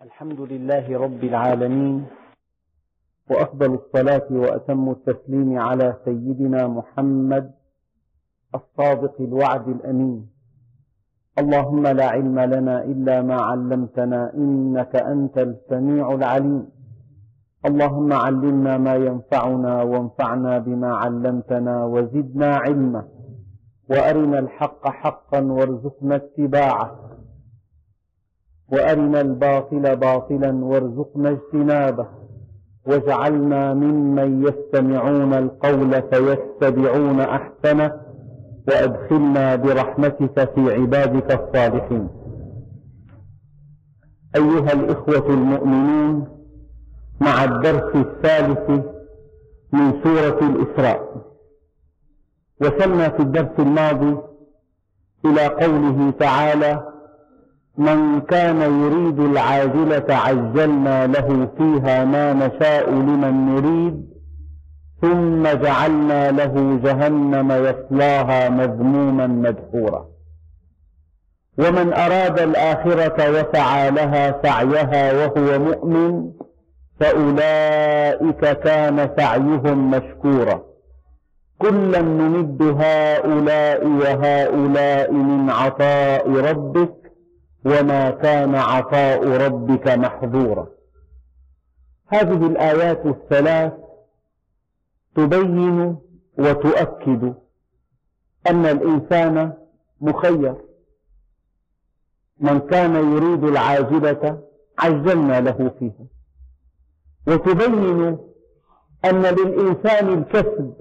الحمد لله رب العالمين وأفضل الصلاة وأتم التسليم على سيدنا محمد الصادق الوعد الأمين. اللهم لا علم لنا إلا ما علمتنا إنك أنت السميع العليم. اللهم علمنا ما ينفعنا وانفعنا بما علمتنا وزدنا علما. وأرنا الحق حقا وارزقنا اتباعه. وأرنا الباطل باطلا وارزقنا اجتنابه. واجعلنا ممن يستمعون القول فيتبعون أحسنه وأدخلنا برحمتك في عبادك الصالحين. أيها الإخوة المؤمنون مع الدرس الثالث من سورة الإسراء وصلنا في الدرس الماضي إلى قوله تعالى من كان يريد العاجلة عجلنا له فيها ما نشاء لمن نريد ثم جعلنا له جهنم يصلاها مذموما مدحورا. ومن أراد الآخرة وسعى لها سعيها وهو مؤمن فأولئك كان سعيهم مشكورا. كلا نمد هؤلاء وهؤلاء من عطاء ربك وما كان عطاء ربك محظورا. هذه الآيات الثلاث تبين وتؤكد أن الإنسان مخير. من كان يريد العاجلة عجلنا له فيها. وتبين أن للإنسان الكسب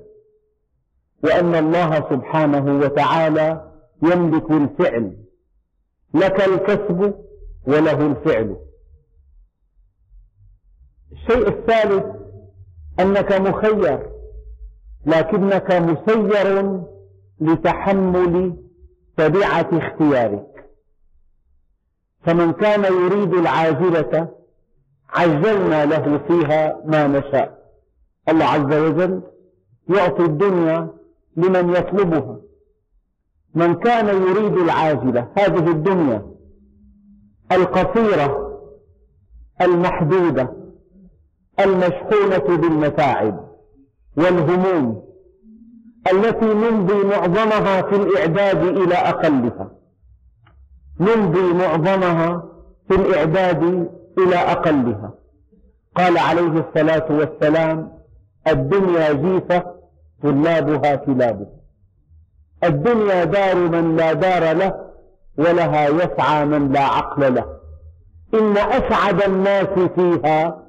وأن الله سبحانه وتعالى يملك الفعل. لك الكسب وله الفعل. الشيء الثالث أنك مخير لكنك مسير لتحمل تبعة اختيارك. فمن كان يريد العاجلة عجلنا له فيها ما نشاء. الله عز وجل يعطي الدنيا لمن يطلبها. من كان يريد العاجلة هذه الدنيا القصيرة المحدودة المشحونة بالمتاعب والهموم التي نمضي معظمها في الإعداد إلى أقلها. نمضي معظمها في الإعداد إلى أقلها. قال عليه الصلاة والسلام الدنيا جيفة طلابها كلابها. الدنيا دار من لا دار له ولها يسعى من لا عقل له. إن أسعد الناس فيها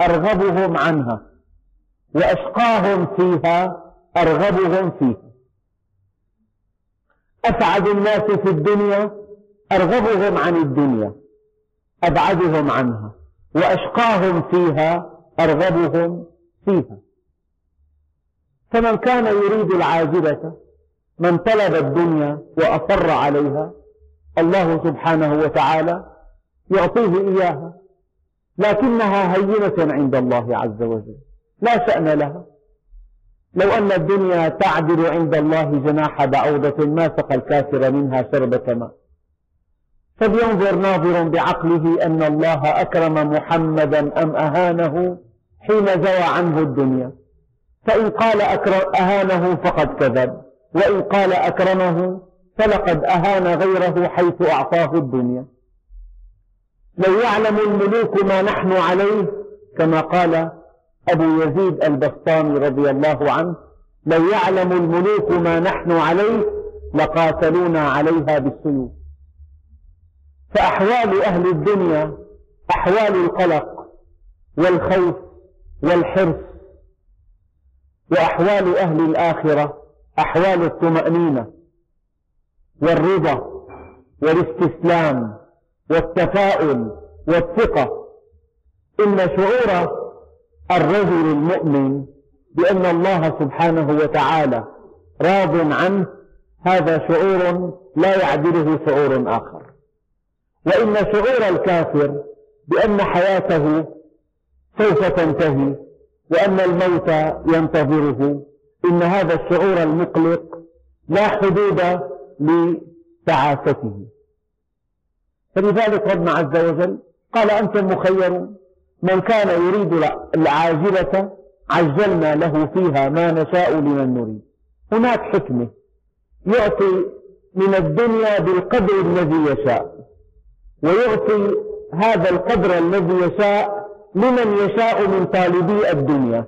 أرغبهم عنها وأشقاهم فيها أرغبهم فيها. أسعد الناس في الدنيا أرغبهم عن الدنيا أبعدهم عنها وأشقاهم فيها أرغبهم فيها. فمن كان يريد العاجلة من طلب الدنيا وأصر عليها الله سبحانه وتعالى يعطيه إياها لكنها هينة عند الله عز وجل لا شأن لها. لو أن الدنيا تعدل عند الله جناح بعوضة ما سقى الكافر منها شربة ماء. فلينظر ناظر بعقله أن الله أكرم محمدا أم أهانه حين زوى عنه الدنيا. فإن قال أهانه فقد كذب. وإن قال أكرمه فلقد أهان غيره حيث أعطاه الدنيا. لو يعلم الملوك ما نحن عليه كما قال أبو يزيد البسطامي رضي الله عنه لو يعلم الملوك ما نحن عليه لقاتلونا عليها بالسيوف. فأحوال أهل الدنيا أحوال القلق والخوف والحرص وأحوال أهل الآخرة أحوال الطمأنينة والرضا والاستسلام والتفاؤل والثقة. إن شعور الرجل المؤمن بأن الله سبحانه وتعالى راض عنه هذا شعور لا يعدله شعور آخر. وإن شعور الكافر بأن حياته سوف تنتهي وأن الموت ينتظره إن هذا الشعور المقلق لا حدود لتعاسته. فلذلك ربنا عز وجل قال أنتم مخيرون من كان يريد العاجلة عجلنا له فيها ما نشاء لمن نريد. هناك حكمة يعطي من الدنيا بالقدر الذي يشاء ويعطي هذا القدر الذي يشاء لمن يشاء من طالبي الدنيا.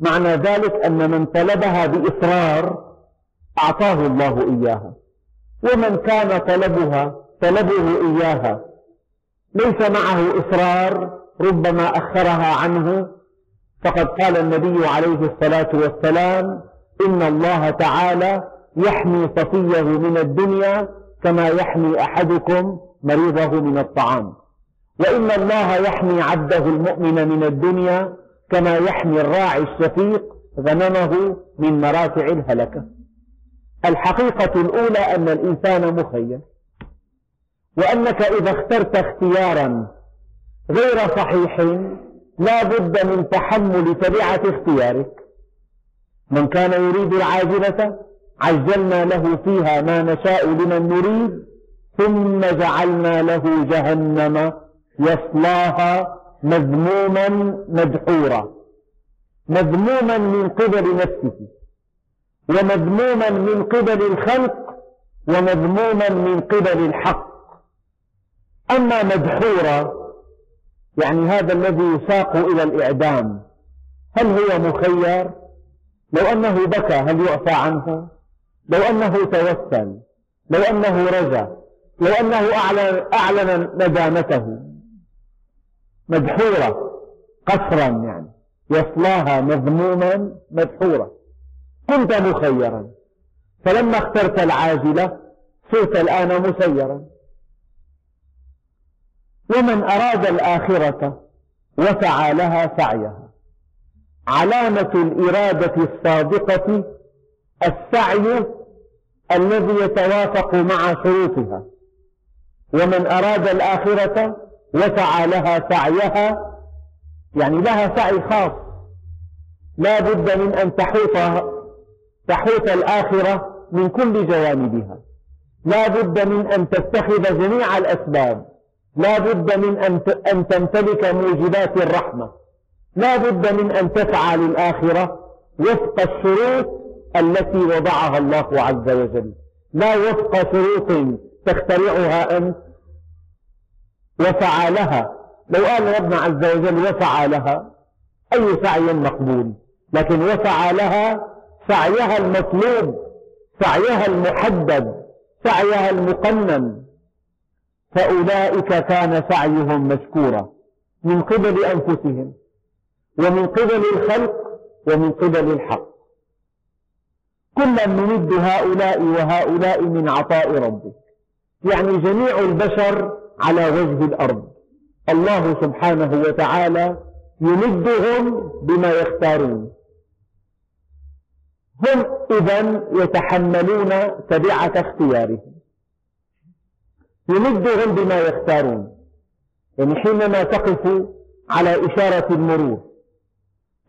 معنى ذلك أن من طلبها بإصرار أعطاه الله إياها. ومن كان طلبها طلبه إياها. ليس معه إصرار ربما أخرها عنه. فقد قال النبي عليه الصلاة والسلام إن الله تعالى يحمي صفيه من الدنيا كما يحمي أحدكم مريضه من الطعام. وإن الله يحمي عبده المؤمن من الدنيا كما يحمي الراعي الشفيق غنمه من مراتع الهلكة. الحقيقة الأولى أن الإنسان مخير وأنك إذا اخترت اختيارا غير صحيح لا بد من تحمل تبعة اختيارك. من كان يريد العاجلة عجلنا له فيها ما نشاء لمن نريد ثم جعلنا له جهنم يصلاها مذموما مدحورا. مذموما من قبل نفسه ومذموما من قبل الخلق ومذموما من قبل الحق. أما مدحورا يعني هذا الذي يساق إلى الإعدام هل هو مخير؟ لو أنه بكى هل يعفى عنه؟ لو أنه توسل لو أنه رجا لو أنه أعلن, أعلن ندامته مدحورة قصرا يعني. يصلاها مذموما مدحورا كنت مخيرا. فلما اخترت العاجلة صرت الآن مسيرا. ومن أراد الآخرة وسعى لها سعيها. علامة الإرادة الصادقة السعي الذي يتوافق مع شروطها. ومن أراد الآخرة وسعى لها سعيها يعني لها سعي خاص. لا بد من أن تحوط تحوط الآخرة من كل جوانبها. لا بد من أن تتخذ جميع الأسباب. لا بد من أن تمتلك موجبات الرحمة. لا بد من أن تسعى للآخرة وفق الشروط التي وضعها الله عز وجل. لا وفق شروط تخترعها أنت وسعى لها لو قال ربنا عز وجل وسعى لها أي سعي مقبول. لكن وسعى لها سعيها المطلوب سعيها المحدد سعيها المقنن. فأولئك كان سعيهم مشكورا من قبل أنفسهم ومن قبل الخلق ومن قبل الحق. كلا نمد هؤلاء وهؤلاء من عطاء ربك. يعني جميع البشر على وجه الأرض. الله سبحانه وتعالى يمدهم بما يختارون. هم إذا يتحملون تبعة اختيارهم. يمدهم بما يختارون. يعني حينما تقف على إشارة المرور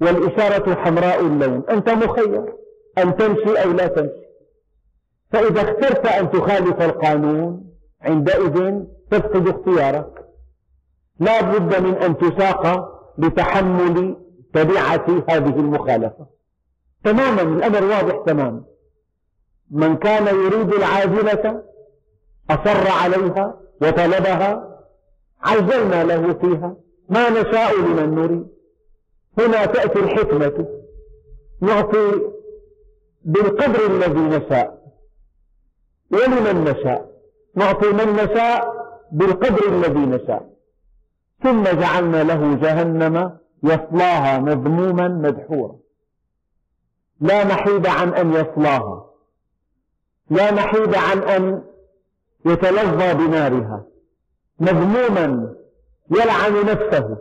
والإشارة حمراء اللون أنت مخير. أن تمشي أو لا تمشي. فإذا اخترت أن تخالف القانون عندئذ تفقد اختيارك. لا بد من أن تساق لتحمل تبعة هذه المخالفة. تماما الأمر واضح تماما. من كان يريد العاجلة أصر عليها وطلبها عجلنا له فيها. ما نشاء لمن نريد. هنا تأتي الحكمة. نعطي بالقدر الذي نشاء. ولمن نشاء. نعطي من نشاء بالقدر الذي نشاء. ثم جعلنا له جهنم يصلاها مذموما مدحورا. لا محيد عن أن يصلاها. لا محيد عن أن يتلظى بنارها. مذموما يلعن نفسه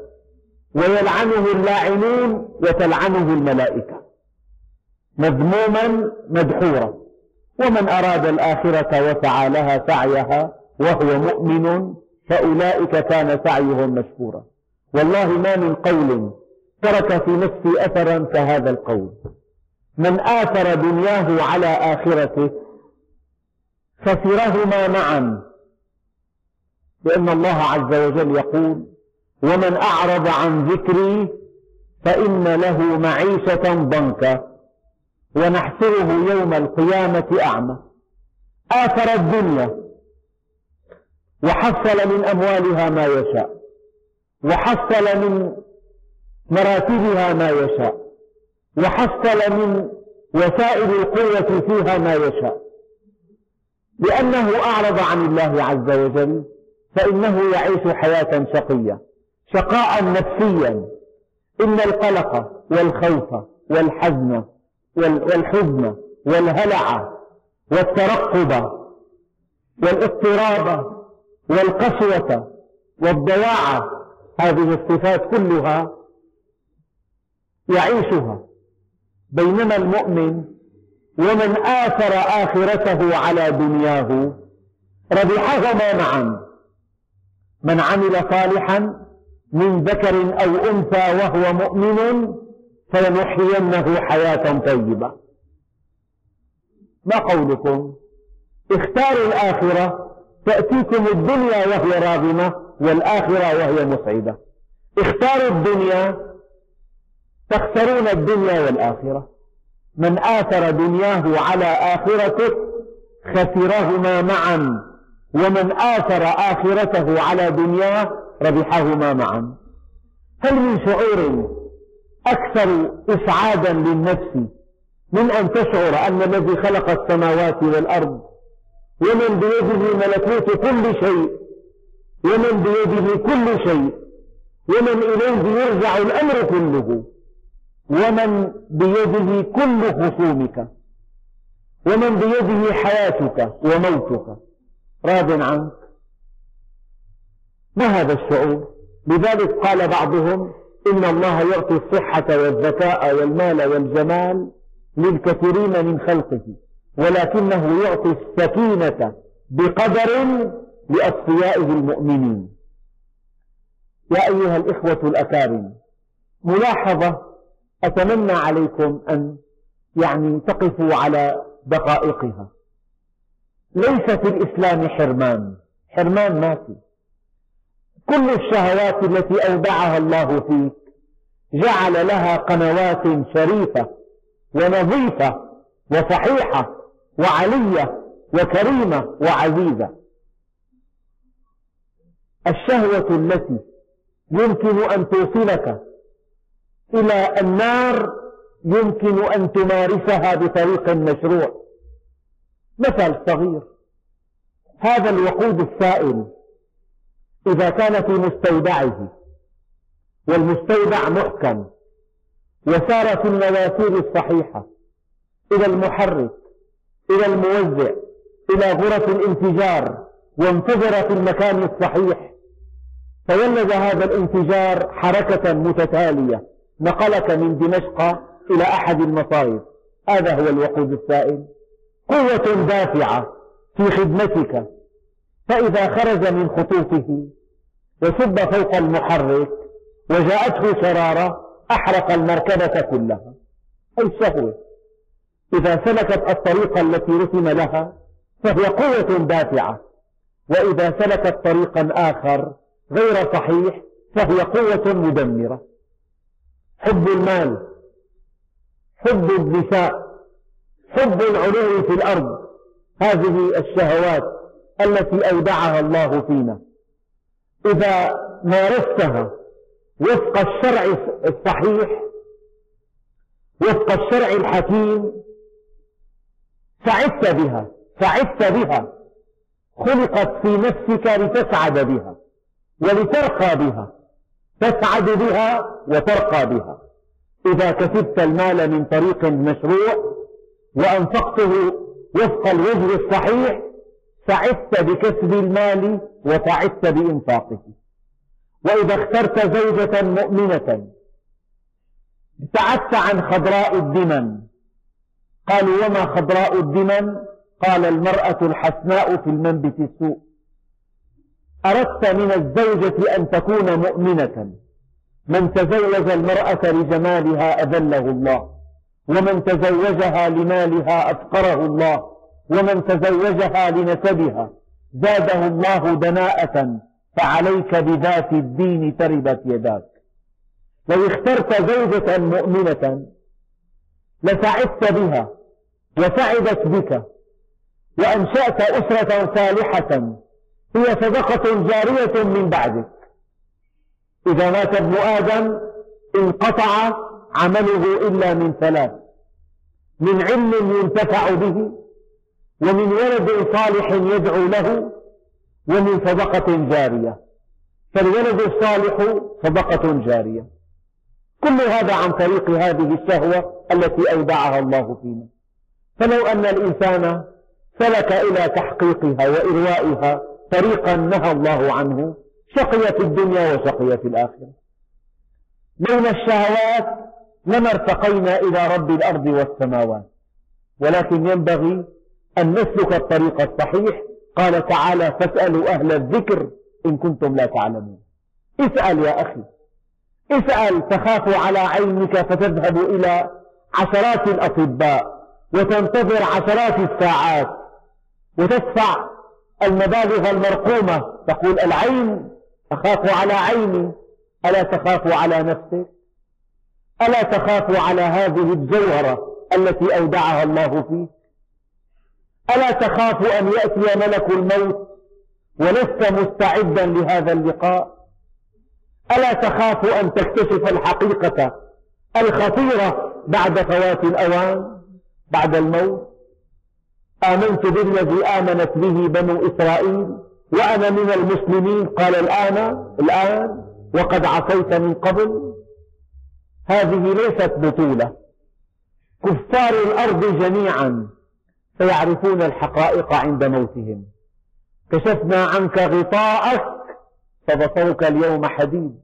ويلعنه اللاعنون وتلعنه الملائكة. مذموما مدحورا. ومن أراد الآخرة وسعى لها سعيها وهو مؤمن فأولئك كان سعيهم مشكورا. والله ما من قول ترك في نفسي أثرا كهذا القول. من آثر دنياه على آخرته خسرهما معا. لأن الله عز وجل يقول ومن أعرض عن ذكري فإن له معيشة ضنكا ونحشره يوم القيامة أعمى. آثر الدنيا. وحصل من أموالها ما يشاء. وحصل من مراتبها ما يشاء. وحصل من وسائل القوة فيها ما يشاء. لأنه أعرض عن الله عز وجل فإنه يعيش حياة شقية شقاء نفسيا. إن القلق والخوف والحزن والحزن والهلع والترقب والإضطراب والقسوة والضياع هذه الصفات كلها يعيشها بينما المؤمن ومن آثر آخرته على دنياه ربحهما معا. من عمل صالحا من ذكر أو أنثى وهو مؤمن فلنحيينه حياة طيبة. ما قولكم؟ اختاروا الآخرة تأتيكم الدنيا وهي راغمة والآخرة وهي مسعدة اختاروا الدنيا تخسرون الدنيا والآخرة. من آثر دنياه على آخرته خسرهما معا ومن آثر آخرته على دنياه ربحهما معا. هل من شعور أكثر إسعادا للنفس من أن تشعر أن الذي خلق السماوات والأرض ومن بيده ملكوت كل شيء. ومن بيده كل شيء. ومن إليه يرجع الأمر كله. ومن بيده كل خصومك. ومن بيده حياتك وموتك. راض عنك. ما هذا الشعور؟ لذلك قال بعضهم إن الله يعطي الصحة والذكاء والمال والجمال للكثيرين من خلقه. ولكنه يعطي السكينة بقدر لأصفيائه المؤمنين. يا أيها الإخوة الأكارم ملاحظة أتمنى عليكم أن يعني تقفوا على دقائقها. ليس في الإسلام حرمان. حرمان ما في. كل الشهوات التي أودعها الله فيك جعل لها قنوات شريفة ونظيفة وصحيحة وعلية وكريمة وعزيزة. الشهوة التي يمكن أن توصلك إلى النار يمكن أن تمارسها بطريق مشروع. مثل صغير. هذا الوقود السائل إذا كان في مستودعه والمستودع محكم وسار في المواسير الصحيحة إلى المحرك إلى الموزع إلى غرف الانفجار وانفجر في المكان الصحيح. فولد هذا الانفجار حركة متتالية. نقلك من دمشق إلى أحد المصايف هذا هو الوقود السائل. قوة دافعة في خدمتك. فإذا خرج من خطوطه وصب فوق المحرك وجاءته شرارة أحرق المركبة كلها. أي الشهوة إذا سلكت الطريق التي رسم لها فهي قوة دافعة. وإذا سلكت طريقا آخر غير صحيح فهي قوة مدمرة. حب المال حب النساء حب العلو في الأرض. هذه الشهوات التي أودعها الله فينا. إذا مارستها وفق الشرع الصحيح وفق الشرع الحكيم سعدت بها سعدت بها. خلقت في نفسك لتسعد بها ولترقى بها. تسعد بها وترقى بها. إذا كسبت المال من طريق مشروع وأنفقته وفق الوجه الصحيح سعدت بكسب المال وسعدت بإنفاقه. وإذا اخترت زوجة مؤمنة ابتعدت عن خضراء الدمن. قالوا وما خضراء الدمن قال المرأة الحسناء في المنبت السوء. أردت من الزوجة أن تكون مؤمنة. من تزوج المرأة لجمالها أذله الله. ومن تزوجها لمالها أفقره الله. ومن تزوجها لنسبها. زاده الله دناءة. فعليك بذات الدين تربت يداك. لو اخترت زوجة مؤمنة لسعدت بها وسعدت بك وأنشأت أسرة صالحة هي صدقة جارية من بعدك. إذا مات ابن آدم انقطع عمله إلا من ثلاث من علم ينتفع به ومن ولد صالح يدعو له ومن صدقة جارية. فالولد الصالح صدقة جارية. كل هذا عن طريق هذه الشهوة التي أودعها الله فينا. فلو أن الإنسان سلك إلى تحقيقها وإروائها طريقا نهى الله عنه شقي في الدنيا وشقي في الآخرة. لون الشهوات لما ارتقينا إلى رب الأرض والسماوات. ولكن ينبغي أن نسلك الطريق الصحيح. قال تعالى فاسألوا أهل الذكر إن كنتم لا تعلمون. اسأل يا أخي. اسأل تخاف على عينك فتذهب إلى عشرات الأطباء وتنتظر عشرات الساعات وتدفع المبالغ المرقومة. تقول العين أخاف على عيني ألا تخاف على نفسك؟ ألا تخاف على هذه الجوهرة التي أودعها الله فيك؟ ألا تخاف أن يأتي ملك الموت ولست مستعدا لهذا اللقاء؟ ألا تخاف أن تكتشف الحقيقة الخطيرة بعد فوات الأوان بعد الموت؟ آمنت بالذي آمنت به بنو إسرائيل وأنا من المسلمين؟ قال الآن الآن وقد عصيت من قبل. هذه ليست بطولة. كفار الأرض جميعا سيعرفون الحقائق عند موتهم. كشفنا عنك غطاءك فبصرك اليوم حديد.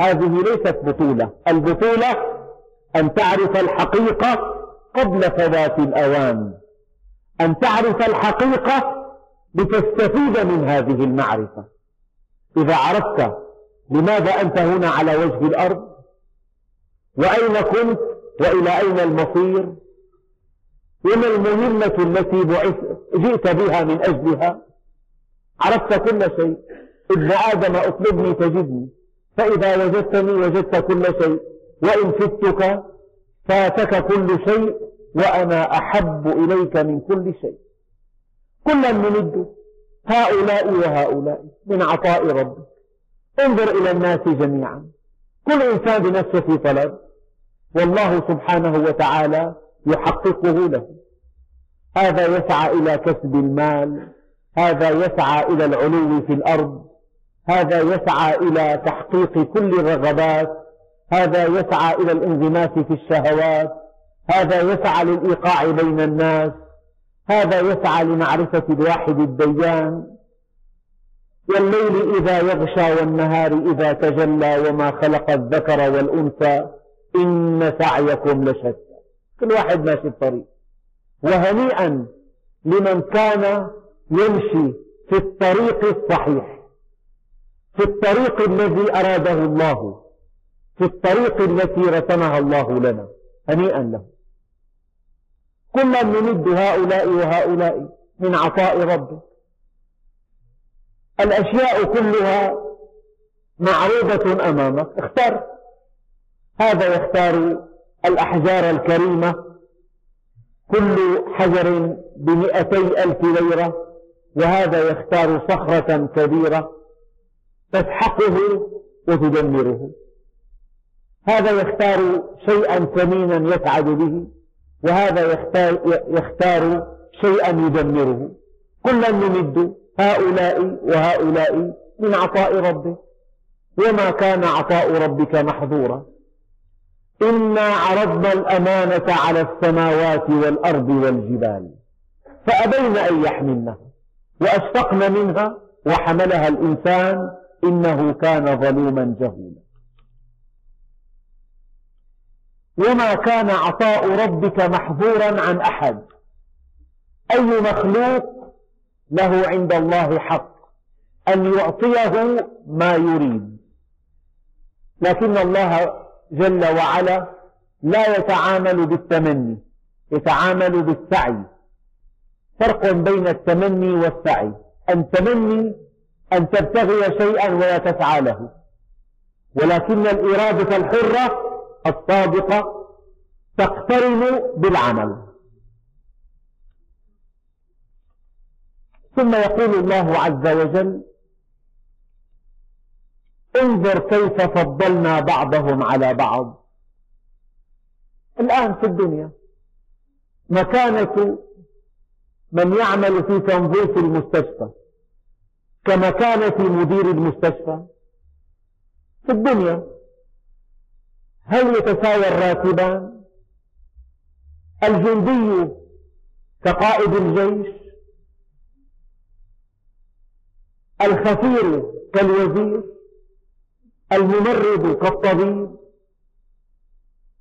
هذه ليست بطولة. البطولة أن تعرف الحقيقة قبل فوات الأوان. أن تعرف الحقيقة لتستفيد من هذه المعرفة. إذا عرفت لماذا أنت هنا على وجه الأرض؟ وأين كنت؟ وإلى أين المصير؟ وما المهمة التي جئت بها من أجلها؟ عرفت كل شيء. ابن آدم اطلبني تجدني. فإذا وجدتني وجدت كل شيء. وإن فتك فاتك كل شيء وأنا أحب إليك من كل شيء. كلا نمد هؤلاء وهؤلاء من عطاء ربك. انظر إلى الناس جميعا. كل إنسان بنفسه في طلب. والله سبحانه وتعالى يحققه له. هذا يسعى إلى كسب المال. هذا يسعى إلى العلو في الأرض. هذا يسعى إلى تحقيق كل الرغبات هذا يسعى إلى الانغماس في الشهوات هذا يسعى للإيقاع بين الناس هذا يسعى لمعرفة الواحد الديان. والليل إذا يغشى والنهار إذا تجلى وما خلق الذكر والأنثى إن سعيكم لشتى. كل واحد ماشي الطريق وهنيئا لمن كان يمشي في الطريق الصحيح. في الطريق الذي أراده الله في الطريق التي رسمها الله لنا هنيئا له. كلا نمد هؤلاء وهؤلاء من عطاء ربك. الأشياء كلها معروضة أمامك. اختر هذا يختار الأحجار الكريمة. كل حجر بمئتي ألف ليرة وهذا يختار صخرة كبيرة. تسحقه وتدمره. هذا يختار شيئا ثمينا يسعد به وهذا يختار, يختار شيئا يدمره. كلا نمد هؤلاء وهؤلاء من عطاء ربك وما كان عطاء ربك محظورا. إنا عرضنا الأمانة على السماوات والأرض والجبال فأبين أن يحملنها وأشفقن منها وحملها الإنسان إنه كان ظلوما جهولا. وما كان عطاء ربك محظورا عن أحد. أي مخلوق له عند الله حق أن يعطيه ما يريد. لكن الله جل وعلا لا يتعامل بالتمني يتعامل بالسعي. فرق بين التمني والسعي. التمني أن تبتغي شيئا ولا تسعى له ولكن الإرادة الحرة الصادقة تقترن بالعمل. ثم يقول الله عز وجل انظر كيف فضلنا بعضهم على بعض. الآن في الدنيا مكانة من يعمل في تنظيف المستشفى. كمكانة مدير المستشفى في الدنيا. هل يتساوى الراتبان؟ الجندي كقائد الجيش؟ الخفير كالوزير؟ الممرض كالطبيب؟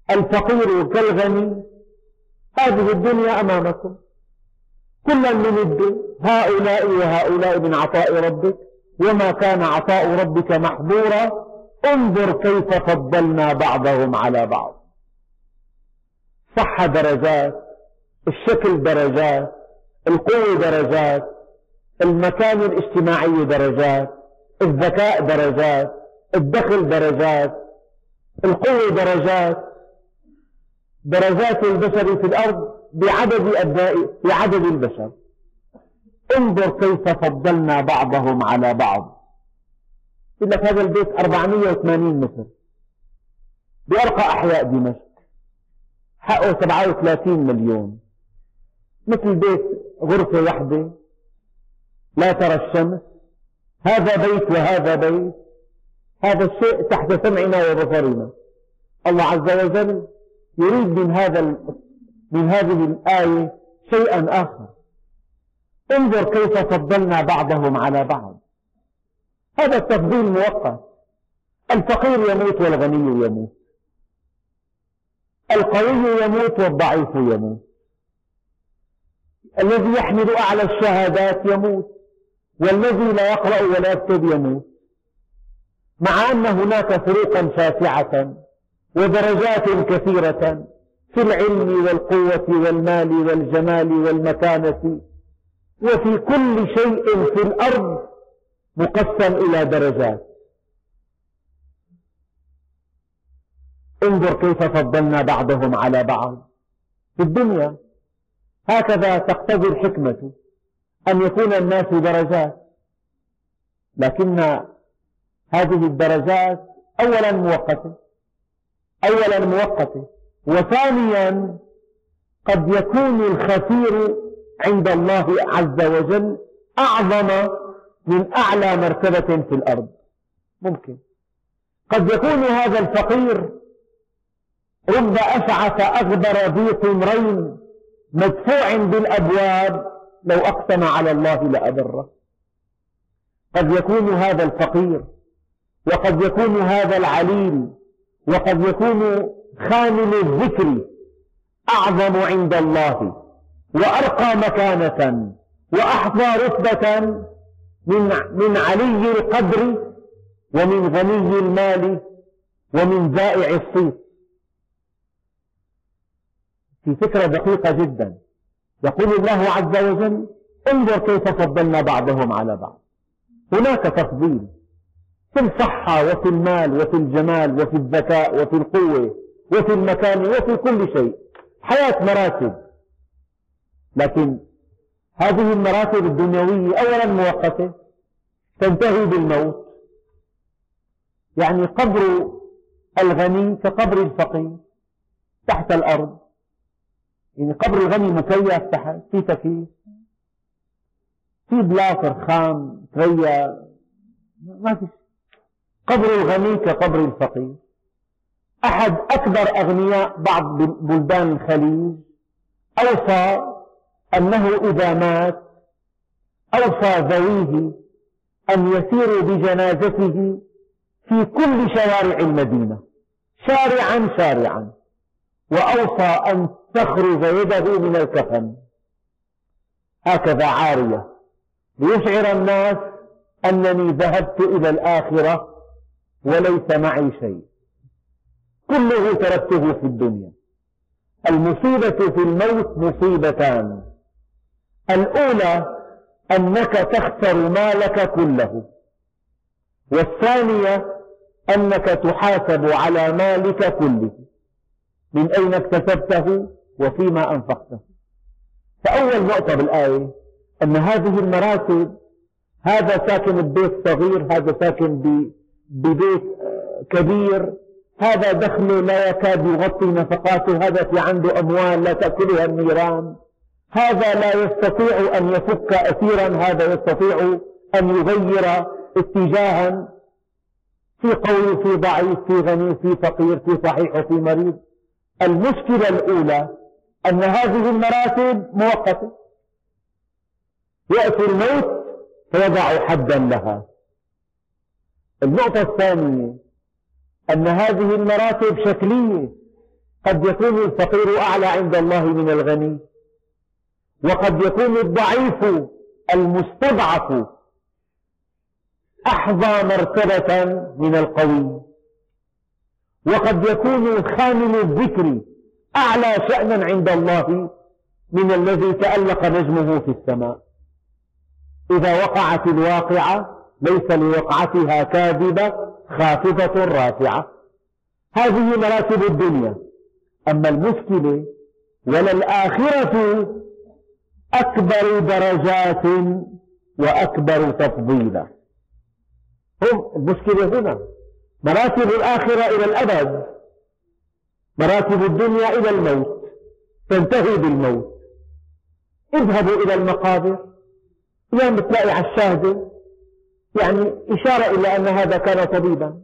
الفقير كالغني؟ هذه الدنيا أمامكم. كلا نمد هؤلاء وهؤلاء من عطاء ربك وما كان عطاء ربك محظورا. انظر كيف فضلنا بعضهم على بعض. صح درجات الشكل درجات القوة درجات المكان الاجتماعي درجات الذكاء درجات الدخل درجات القوة درجات. درجات البشر في الأرض بعدد أبناء بعدد البشر. انظر كيف فضلنا بعضهم على بعض. يقول لك هذا البيت 480 متر. بأرقى أحياء دمشق. حقه 37 مليون. مثل بيت غرفة واحدة. لا ترى الشمس. هذا بيت وهذا بيت. هذا الشيء تحت سمعنا وبصرنا. الله عز وجل يريد من هذا من هذه الآية شيئا آخر. انظر كيف فضلنا بعضهم على بعض. هذا التفضيل مؤقت الفقير يموت والغني يموت. القوي يموت والضعيف يموت. الذي يحمل أعلى الشهادات يموت. والذي لا يقرأ ولا يكتب يموت. مع أن هناك فروقا شاسعة ودرجات كثيرة. في العلم والقوة والمال والجمال والمكانة وفي كل شيء في الأرض مقسم إلى درجات. انظر كيف فضلنا بعضهم على بعض في الدنيا. هكذا تقتضي الحكمة أن يكون الناس درجات. لكن هذه الدرجات أولا مؤقتة أولا مؤقتة. وثانيا قد يكون الخفير عند الله عز وجل أعظم من أعلى مرتبة في الأرض. ممكن. قد يكون هذا الفقير رب أشعث أغبر ذي طمرين مدفوع بالأبواب لو أقسم على الله لأبره. قد يكون هذا الفقير وقد يكون هذا العليل وقد يكون خامل الذكر أعظم عند الله وأرقى مكانة وأحظى رتبة من من علي القدر ومن غني المال ومن ذائع الصيت في فكرة دقيقة جدا يقول الله عز وجل انظر كيف فضلنا بعضهم على بعض. هناك تفضيل في الصحة وفي المال وفي الجمال وفي الذكاء وفي القوة. وفي المكان وفي كل شيء. حياة مراتب. لكن هذه المراتب الدنيوية أولا مؤقتة تنتهي بالموت. يعني قبر الغني كقبر الفقير تحت الأرض. يعني قبر الغني مكيف تحت في تكييف في بلاطر خام تريا ما في قبر الغني كقبر الفقير. أحد أكبر أغنياء بعض بلدان الخليج أوصى أنه إذا مات أوصى ذويه أن يسيروا بجنازته في كل شوارع المدينة شارعا شارعا وأوصى أن تخرج يده من الكفن. هكذا عارية. ليشعر الناس أنني ذهبت إلى الآخرة وليس معي شيء. كله تركته في الدنيا. المصيبة في الموت مصيبتان. الأولى أنك تخسر مالك كله. والثانية أنك تحاسب على مالك كله. من أين اكتسبته وفيما أنفقته. فأول نقطة بالآية أن هذه المراتب هذا ساكن ببيت صغير هذا ساكن ببيت كبير هذا دخله لا يكاد يغطي نفقاته هذا في عنده أموال لا تأكلها النيران. هذا لا يستطيع أن يفك أسيرا هذا يستطيع أن يغير اتجاها. في قوي في ضعيف في غني في فقير في صحيح وفي مريض. المشكلة الأولى أن هذه المراتب مؤقتة. يأتي الموت فيضع حدا لها. النقطة الثانية أن هذه المراتب شكلية. قد يكون الفقير أعلى عند الله من الغني. وقد يكون الضعيف المستضعف أحظى مرتبة من القوي. وقد يكون خامل الذكر أعلى شأنا عند الله من الذي تألق نجمه في السماء. إذا وقعت الواقعة ليس لوقعتها كاذبة خافضة رافعة. هذه مراتب الدنيا. أما المشكلة وللآخرة أكبر درجات وأكبر تفضيلا. هم المشكلة هنا. مراتب الآخرة إلى الأبد. مراتب الدنيا إلى الموت. تنتهي بالموت. اذهبوا إلى المقابر. يوم بتلاقي على الشاهدة يعني إشارة إلى أن هذا كان طبيبا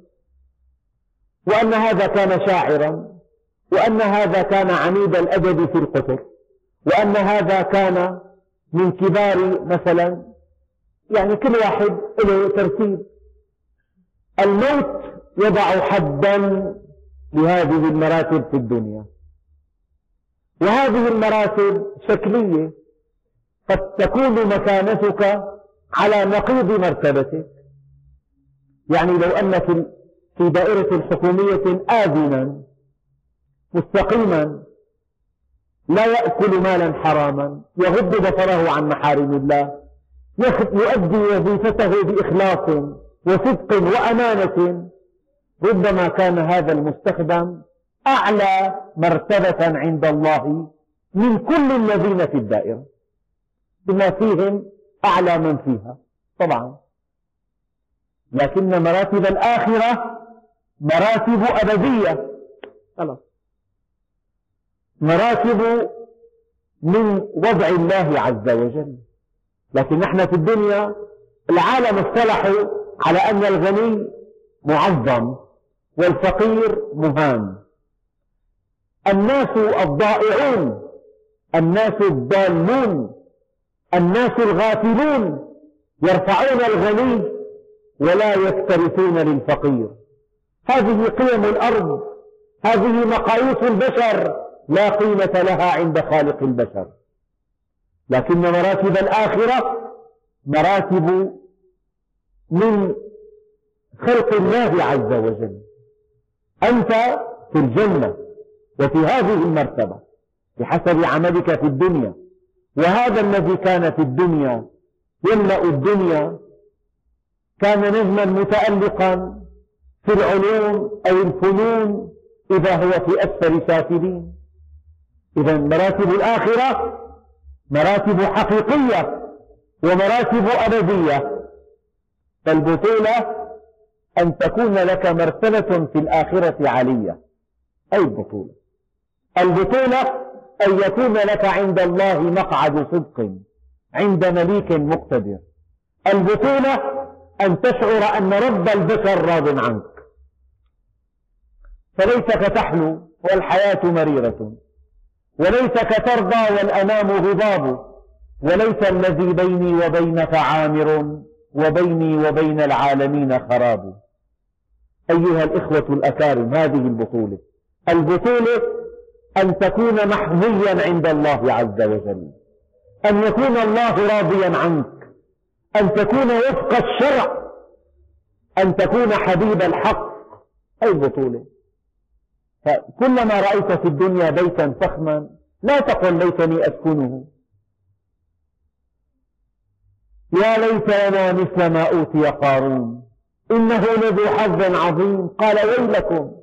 وأن هذا كان شاعرا وأن هذا كان عميد الأدب في القطر وأن هذا كان من كبار مثلا يعني كل واحد له ترتيب. الموت يضع حدا لهذه المراتب في الدنيا. وهذه المراتب شكلية قد تكون مكانتك على نقيض مرتبتك. يعني لو أنك في دائرة حكومية آذنا مستقيما لا يأكل مالا حراما يغض بصره عن محارم الله يؤدي وظيفته بإخلاص وصدق وأمانة ربما كان هذا المستخدم أعلى مرتبة عند الله من كل الذين في الدائرة. بما فيهم أعلى من فيها. طبعا. لكن مراتب الآخرة مراتب أبدية. خلاص. مراتب من وضع الله عز وجل. لكن نحن في الدنيا العالم اصطلحوا على أن الغني معظم والفقير مهان. الناس الضائعون الناس الضالون الناس الغافلون يرفعون الغني ولا يكترثون للفقير. هذه قيم الأرض هذه مقاييس البشر لا قيمة لها عند خالق البشر. لكن مراتب الآخرة مراتب من خلق الله عز وجل. أنت في الجنة وفي هذه المرتبة بحسب عملك في الدنيا. وهذا الذي كان في الدنيا يملأ الدنيا كان نجما متألقا في العلوم أو الفنون إذا هو في أسفل سافلين إذا مراتب الآخرة مراتب حقيقية ومراتب أبدية. فالبطولة أن تكون لك مرتبة في الآخرة عالية. أي البطولة؟ البطولة أن يكون لك عند الله مقعد صدق عند مليك مقتدر. البطولة أن تشعر أن رب البشر راض عنك. فليتك تحلو والحياة مريرة وليتك ترضى والأنام غضاب وليس الذي بيني وبينك عامر وبيني وبين العالمين خراب. أيها الإخوة الأكارم هذه البطولة. البطولة أن تكون محظيا عند الله عز وجل. أن يكون الله راضيا عنك. أن تكون وفق الشرع. أن تكون حبيب الحق. أي البطولة فكلما رأيت في الدنيا بيتا فخما لا تقل ليتني أسكنه. يا ليت لنا مثل ما أوتي قارون. إنه لذو حظ عظيم. قال ويلكم.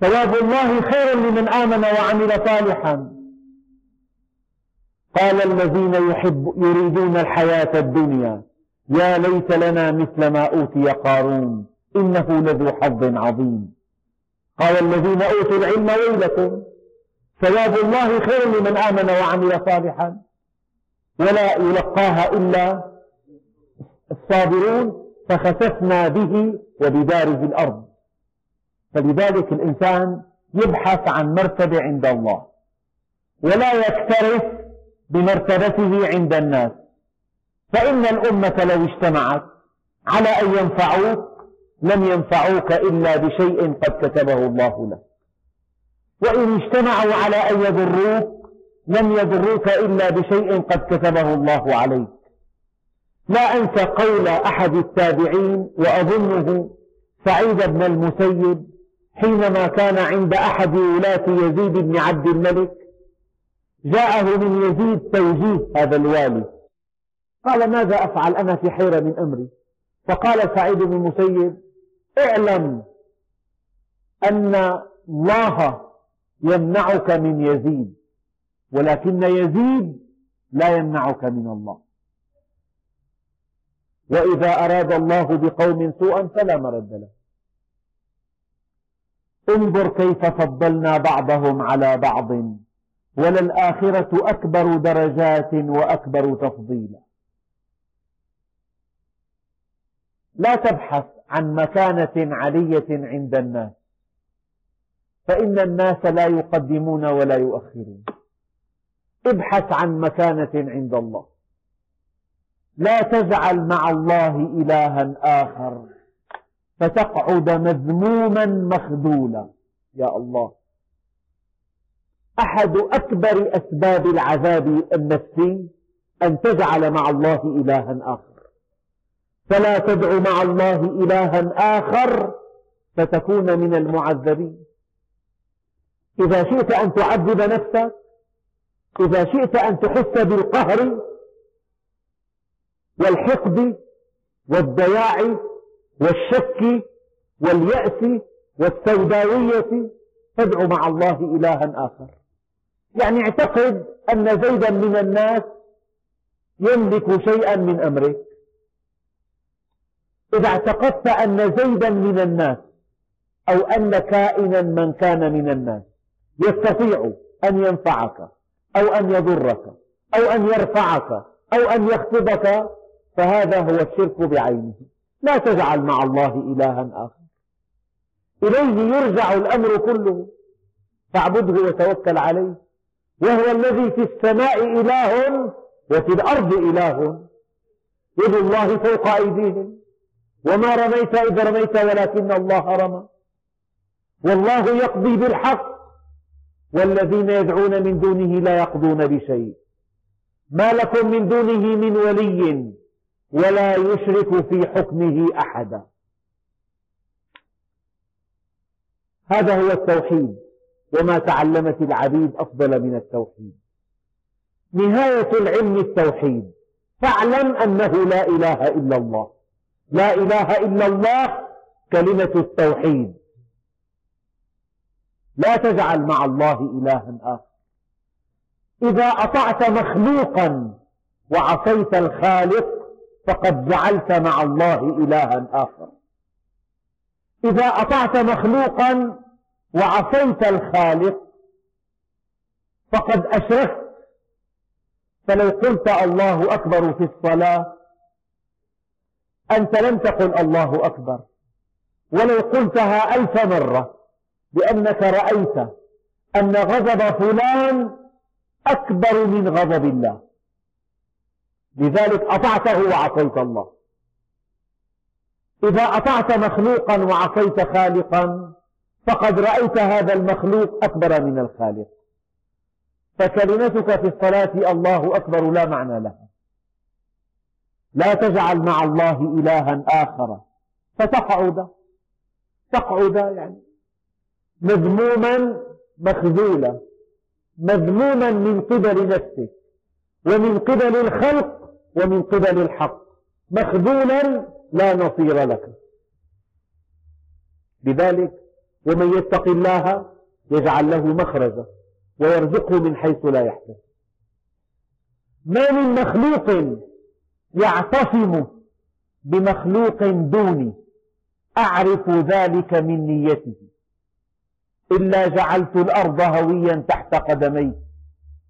ثواب الله خير لمن آمن وعمل صالحا. قال الذين يحب يريدون الحياة الدنيا يا ليت لنا مثل ما أوتي قارون إنه لذو حظ عظيم. قال الذين أوتوا العلم ويلكم ثواب الله خير لمن آمن وعمل صالحا. ولا يلقاها إلا الصابرون فخسفنا به وبداره الأرض. فلذلك الإنسان يبحث عن مرتبة عند الله ولا يكترث بمرتبته عند الناس. فإن الأمة لو اجتمعت على أن ينفعوك لم ينفعوك إلا بشيء قد كتبه الله لك. وإن اجتمعوا على أن يضروك لم يضروك إلا بشيء قد كتبه الله عليك. لا أنسى قول أحد التابعين وأظنه سعيد بن المسيب حينما كان عند أحد ولاة يزيد بن عبد الملك جاءه من يزيد توجيه هذا الوالي. قال ماذا أفعل أنا في حيرة من أمري؟ فقال سعيد بن المسيب اعلم أن الله يمنعك من يزيد ولكن يزيد لا يمنعك من الله. وإذا أراد الله بقوم سوءا فلا مرد له. انظر كيف فضلنا بعضهم على بعض وللآخرة أكبر درجات وأكبر تفضيلا. لا تبحث عن مكانة علية عند الناس فإن الناس لا يقدمون ولا يؤخرون. ابحث عن مكانة عند الله. لا تجعل مع الله إلها آخر. فتقعد مذموما مخذولا. يا الله. أحد أكبر أسباب العذاب النفسي أن تجعل مع الله إلها آخر. فلا تدع مع الله إلها آخر فتكون من المعذبين. إذا شئت أن تعذب نفسك إذا شئت أن تحس بالقهر والحقد والضياع والشك واليأس والسوداوية تدعو مع الله إلها آخر. يعني اعتقد أن زيدا من الناس يملك شيئا من أمرك إذا اعتقدت أن زيدا من الناس أو أن كائنا من كان من الناس يستطيع أن ينفعك أو أن يضرك أو أن يرفعك أو أن يخفضك فهذا هو الشرك بعينه. لا تجعل مع الله إلها آخر. إليه يرجع الأمر كله. فاعبده وتوكل عليه. وهو الذي في السماء إله وفي الأرض إله. يد الله فوق أيديهم. وما رميت إذ رميت ولكن الله رمى. والله يقضي بالحق. والذين يدعون من دونه لا يقضون بشيء. ما لكم من دونه من ولي. ولا يشرك في حكمه أحدا. هذا هو التوحيد وما تعلمت العبيد أفضل من التوحيد. نهاية العلم التوحيد. فاعلم أنه لا إله إلا الله. لا إله إلا الله كلمة التوحيد. لا تجعل مع الله إلها آخر. إذا أطعت مخلوقا وعصيت الخالق فقد جعلت مع الله إلها آخر. إذا أطعت مخلوقا وعصيت الخالق فقد أشركت. فلو قلت الله أكبر في الصلاة أنت لم تقل الله أكبر. ولو قلتها ألف مرة لأنك رأيت أن غضب فلان أكبر من غضب الله. لذلك أطعته وعصيت الله. إذا أطعت مخلوقا وعصيت خالقا فقد رأيت هذا المخلوق أكبر من الخالق. فكلمتك في الصلاة الله أكبر لا معنى لها. لا تجعل مع الله إلها آخر. فتقعد. تقعد يعني مذموما مخذولا. مذموما من قبل نفسك. ومن قبل الخلق ومن قبل الحق. مخذولا لا نصير لك. لذلك ومن يتق الله يجعل له مخرجا ويرزقه من حيث لا يحتسب. ما من مخلوق يعتصم بمخلوق دوني. أعرف ذلك من نيته. إلا جعلت الأرض هويا تحت قدمي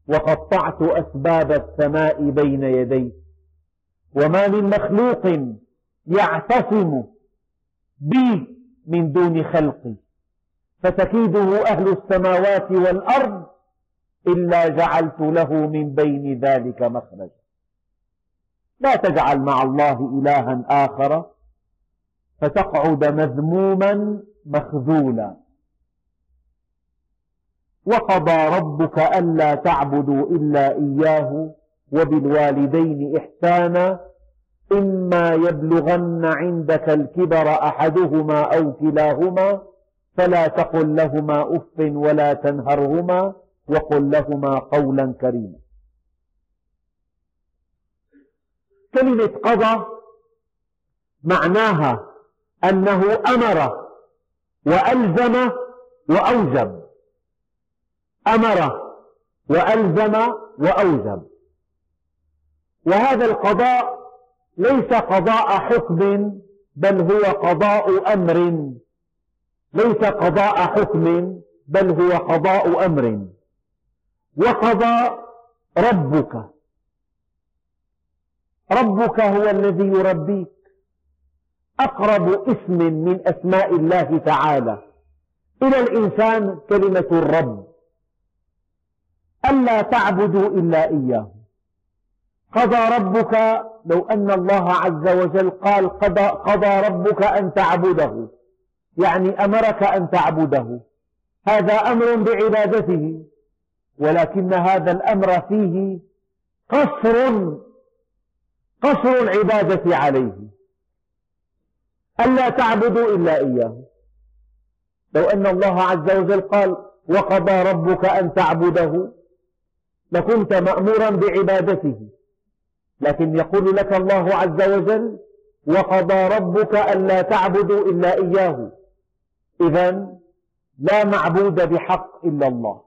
وقطعت أسباب السماء بين يدي. وما من مخلوق يعتصم بي من دون خلقي فتكيده أهل السماوات والأرض إلا جعلت له من بين ذلك مخرجا لا تجعل مع الله إلها آخر فتقعد مذموما مخذولا. وقضى ربك ألا تعبدوا إلا إياه وبالوالدين إحسانا إما يبلغن عندك الكبر أحدهما أو كلاهما فلا تقل لهما أف ولا تنهرهما وقل لهما قولا كريما. كلمة قضى معناها أنه أمر وألزم وأوجب. أمر وألزم وأوجب وهذا القضاء ليس قضاء حكم بل هو قضاء أمر. ليس قضاء حكم بل هو قضاء أمر. وقضى ربك. ربك هو الذي يربيك. أقرب اسم من أسماء الله تعالى. إلى الإنسان كلمة الرب. ألا تعبدوا إلا إياه. قضى ربك لو أن الله عز وجل قال قضى, قضى ربك أن تعبده. يعني أمرك أن تعبده. هذا أمر بعبادته. ولكن هذا الأمر فيه قصر قصر العبادة عليه. ألا تعبدوا إلا إياه. لو أن الله عز وجل قال وقضى ربك أن تعبده. لكنت مأمورا بعبادته. لكن يقول لك الله عز وجل وقضى ربك ألا تعبدوا إلا إياه. إذا لا معبود بحق إلا الله.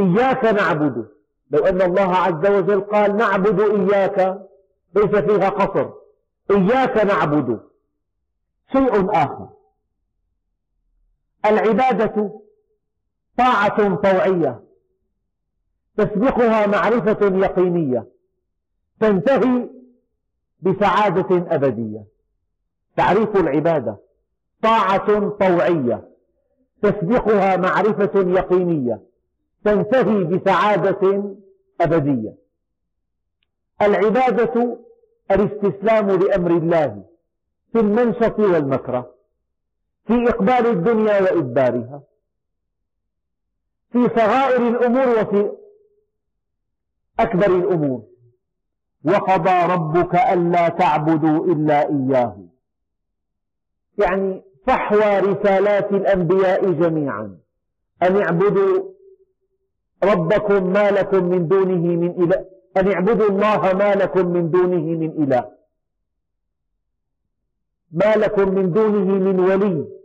إياك نعبد. لو أن الله عز وجل قال نعبد إياك ليس فيها قصر. إياك نعبد. شيء آخر. العبادة طاعة طوعية تسبقها معرفة يقينية. تنتهي بسعادة أبدية. تعريف العبادة. طاعة طوعية. تسبقها معرفة يقينية. تنتهي بسعادة أبدية. العبادة الاستسلام لأمر الله في المنشط والمكره في إقبال الدنيا وإدبارها في صغائر الأمور وفي أكبر الأمور. وقضى ربك ألا تعبدوا إلا إياه. يعني فحوى رسالات الأنبياء جميعا. أن اعبدوا ربكم ما لكم من دونه من إله. أن اعبدوا الله ما لكم من دونه من إله. ما لكم من دونه من ولي.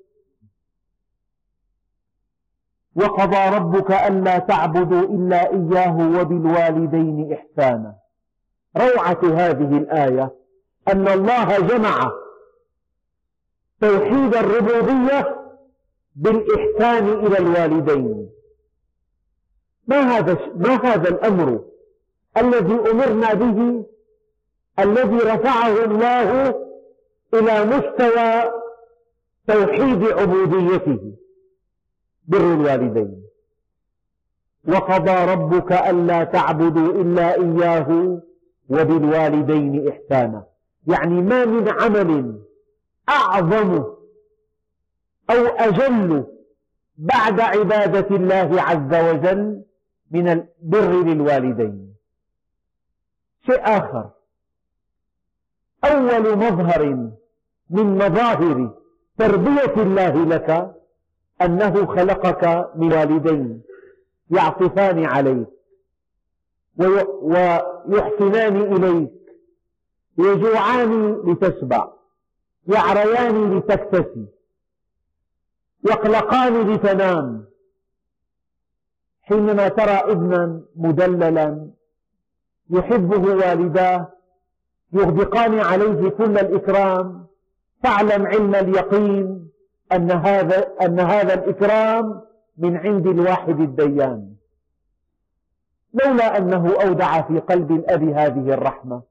وقضى ربك ألا تعبدوا إلا إياه وبالوالدين إحسانا. روعة هذه الآية أن الله جمع توحيد الربوبية بالإحسان إلى الوالدين. ما هذا ما هذا الأمر الذي أمرنا به؟ الذي رفعه الله إلى مستوى توحيد عبوديته. بر الوالدين. وقضى ربك ألا تعبدوا إلا إياه وبالوالدين إحسانا. يعني ما من عمل أعظم أو أجل بعد عبادة الله عز وجل من البر للوالدين. شيء آخر. أول مظهر من مظاهر تربية الله لك أنه خلقك من والدين يعطفان عليك ويحسنان إليك يجوعان لتشبع يعريان لتكتسي يقلقان لتنام. حينما ترى ابنا مدللا يحبه والداه يغدقان عليه كل الإكرام فاعلم علم اليقين أن هذا, أن هذا الإكرام من عند الواحد الديان. لولا أنه أودع في قلب الأب هذه الرحمة.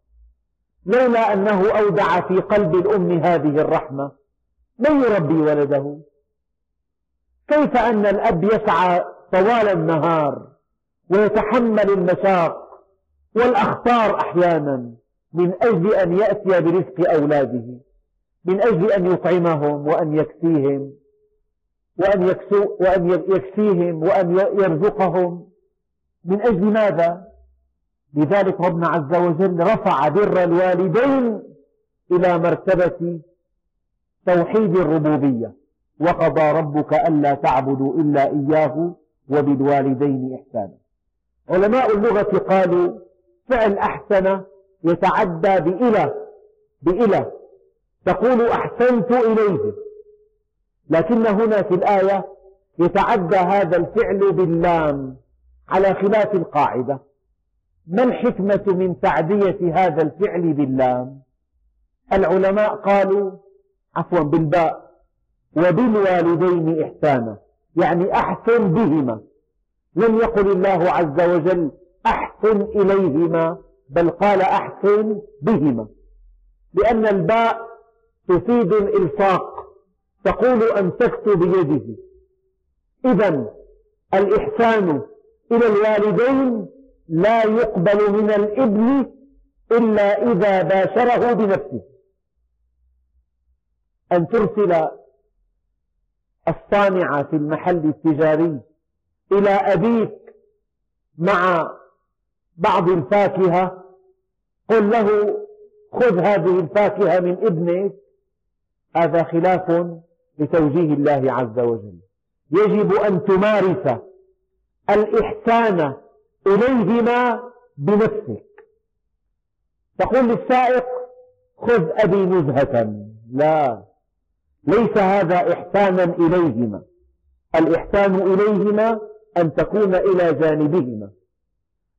لولا أنه أودع في قلب الأم هذه الرحمة. من يربي ولده؟ كيف أن الأب يسعى طوال النهار ويتحمل المشاق والأخطار أحيانا من أجل أن يأتي برزق أولاده؟ من أجل أن يطعمهم وأن يكسيهم وأن, يكسو وأن يكسيهم وأن يرزقهم. من أجل ماذا؟ لذلك ربنا عز وجل رفع بر الوالدين إلى مرتبة توحيد الربوبية. وقضى ربك ألا تعبدوا إلا إياه وبالوالدين إحسانا. علماء اللغة قالوا فعل أحسن يتعدى بإلى بإلى تقول أحسنت إليه. لكن هنا في الآية يتعدى هذا الفعل باللام على خلاف القاعدة. ما الحكمة من تعدية هذا الفعل باللام؟ العلماء قالوا عفوا بالباء وبالوالدين إحسانا يعني أحسن بهما. لم يقل الله عز وجل أحسن إليهما بل قال أحسن بهما. لأن الباء تفيد الإلصاق. تقول أمسكت بيده. إذا الإحسان إلى الوالدين لا يقبل من الإبن إلا إذا باشره بنفسه. أن ترسل الصانع في المحل التجاري إلى أبيك مع بعض الفاكهة. قل له خذ هذه الفاكهة من ابنك. هذا خلاف لتوجيه الله عز وجل. يجب أن تمارس الإحسان إليهما بنفسك. تقول للسائق خذ أبي نزهة. لا ليس هذا إحسانا إليهما. الإحسان إليهما أن تكون إلى جانبهما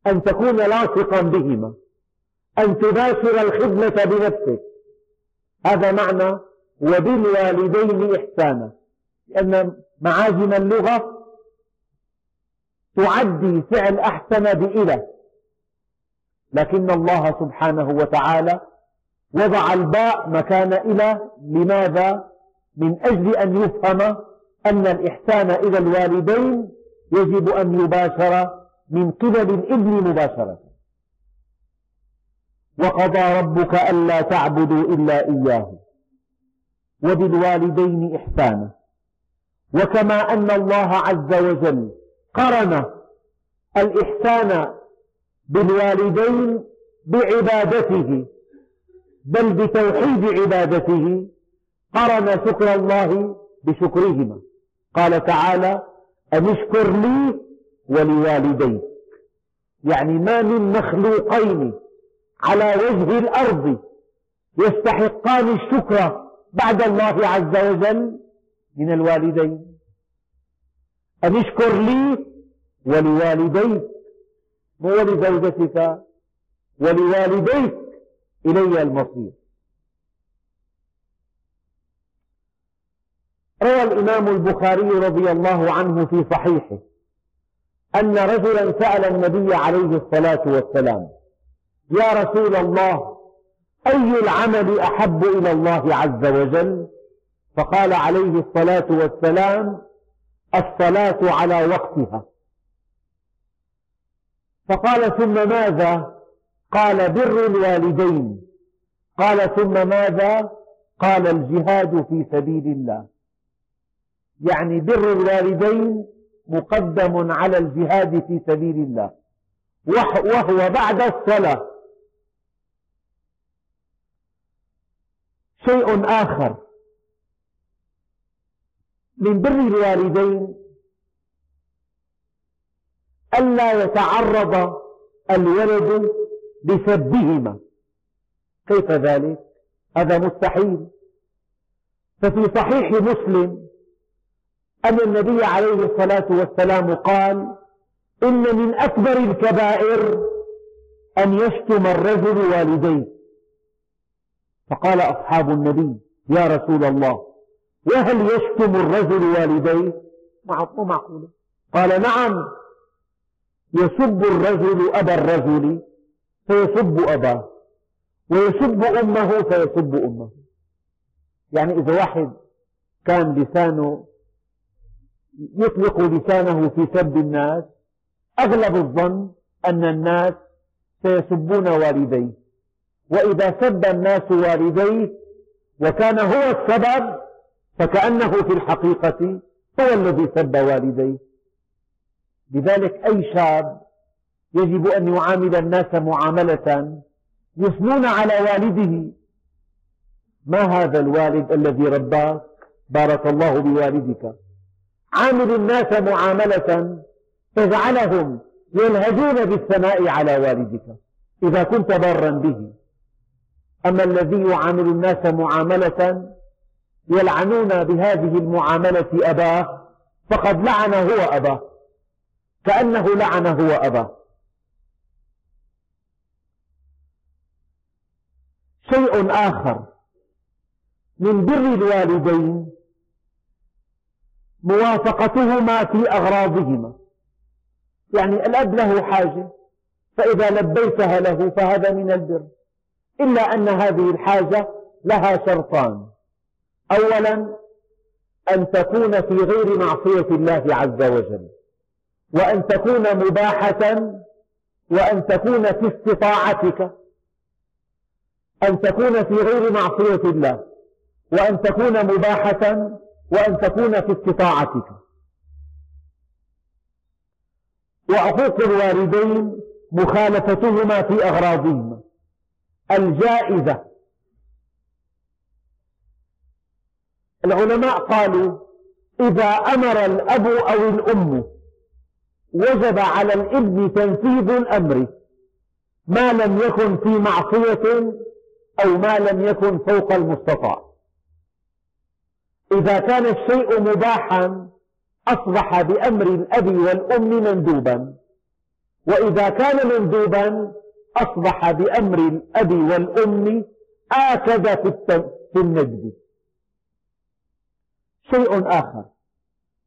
أن تكون لاصقا بهما أن تباشر الخدمة بنفسك. هذا معنى وبالوالدين إحسانا. لأن معاجم اللغة تعدي فعل أحسن بإلى لكن الله سبحانه وتعالى وضع الباء مكان إلى لماذا؟ من أجل أن يفهم أن الإحسان إلى الوالدين يجب أن يباشر من قبل الإبن مباشرة. وقضى ربك ألا تعبدوا إلا إياه. وبالوالدين إحسانا. وكما أن الله عز وجل قرن الإحسان بالوالدين بعبادته بل بتوحيد عبادته قرن شكر الله بشكرهما. قال تعالى أن اشكر لي ولوالديك يعني ما من مخلوقين على وجه الأرض يستحقان الشكر بعد الله عز وجل من الوالدين. أن اشكر لي ولوالديك ولزوجتك ولوالديك إلي المصير. روى الإمام البخاري رضي الله عنه في صحيحه أن رجلا سأل النبي عليه الصلاة والسلام يا رسول الله أي العمل أحب إلى الله عز وجل؟ فقال عليه الصلاة والسلام الصلاة على وقتها. فقال ثم ماذا؟ قال بر الوالدين. قال ثم ماذا؟ قال الجهاد في سبيل الله. يعني بر الوالدين مقدم على الجهاد في سبيل الله. وهو بعد الصلاة. شيء آخر. من بر الوالدين ألا يتعرض الولد بسبهما كيف ذلك؟ هذا مستحيل. ففي صحيح مسلم أن النبي عليه الصلاة والسلام قال إن من أكبر الكبائر أن يشتم الرجل والديه. فقال أصحاب النبي يا رسول الله وهل يشتم الرجل والديه؟ مو معقولة قال نعم يسب الرجل أبا الرجل فيسب أباه ويسب أمه فيسب أمه. يعني إذا واحد كان لسانه يطلق لسانه في سب الناس أغلب الظن أن الناس سيسبون والديه. وإذا سب الناس والديه وكان هو السبب فكأنه في الحقيقة هو الذي سب والديه. لذلك أي شاب يجب أن يعامل الناس معاملة يثنون على والده. ما هذا الوالد الذي رباك؟ بارك الله بوالدك. عامل الناس معاملة تجعلهم يلهجون بالثناء على والدك إذا كنت بارا به. أما الذي يعامل الناس معاملة يلعنون بهذه المعاملة أباه فقد لعن هو أباه. كأنه لعن هو أباه. شيء آخر. من بر الوالدين موافقتهما في أغراضهما. يعني الأب له حاجة فإذا لبيتها له فهذا من البر. إلا أن هذه الحاجة لها شرطان. أولا أن تكون في غير معصية الله عز وجل وأن تكون مباحة وأن تكون في استطاعتك أن تكون في غير معصية الله وأن تكون مباحة وأن تكون في استطاعتك. وعقوق الوالدين مخالفتهما في أغراضهما. الجائزة. العلماء قالوا إذا أمر الأب أو الأم وجب على الابن تنفيذ الأمر ما لم يكن في معصية أو ما لم يكن فوق المستطاع. إذا كان الشيء مباحا أصبح بأمر الأب والأم مندوبا. وإذا كان مندوبا أصبح بأمر الأب والأم آكد في النجد. شيء آخر.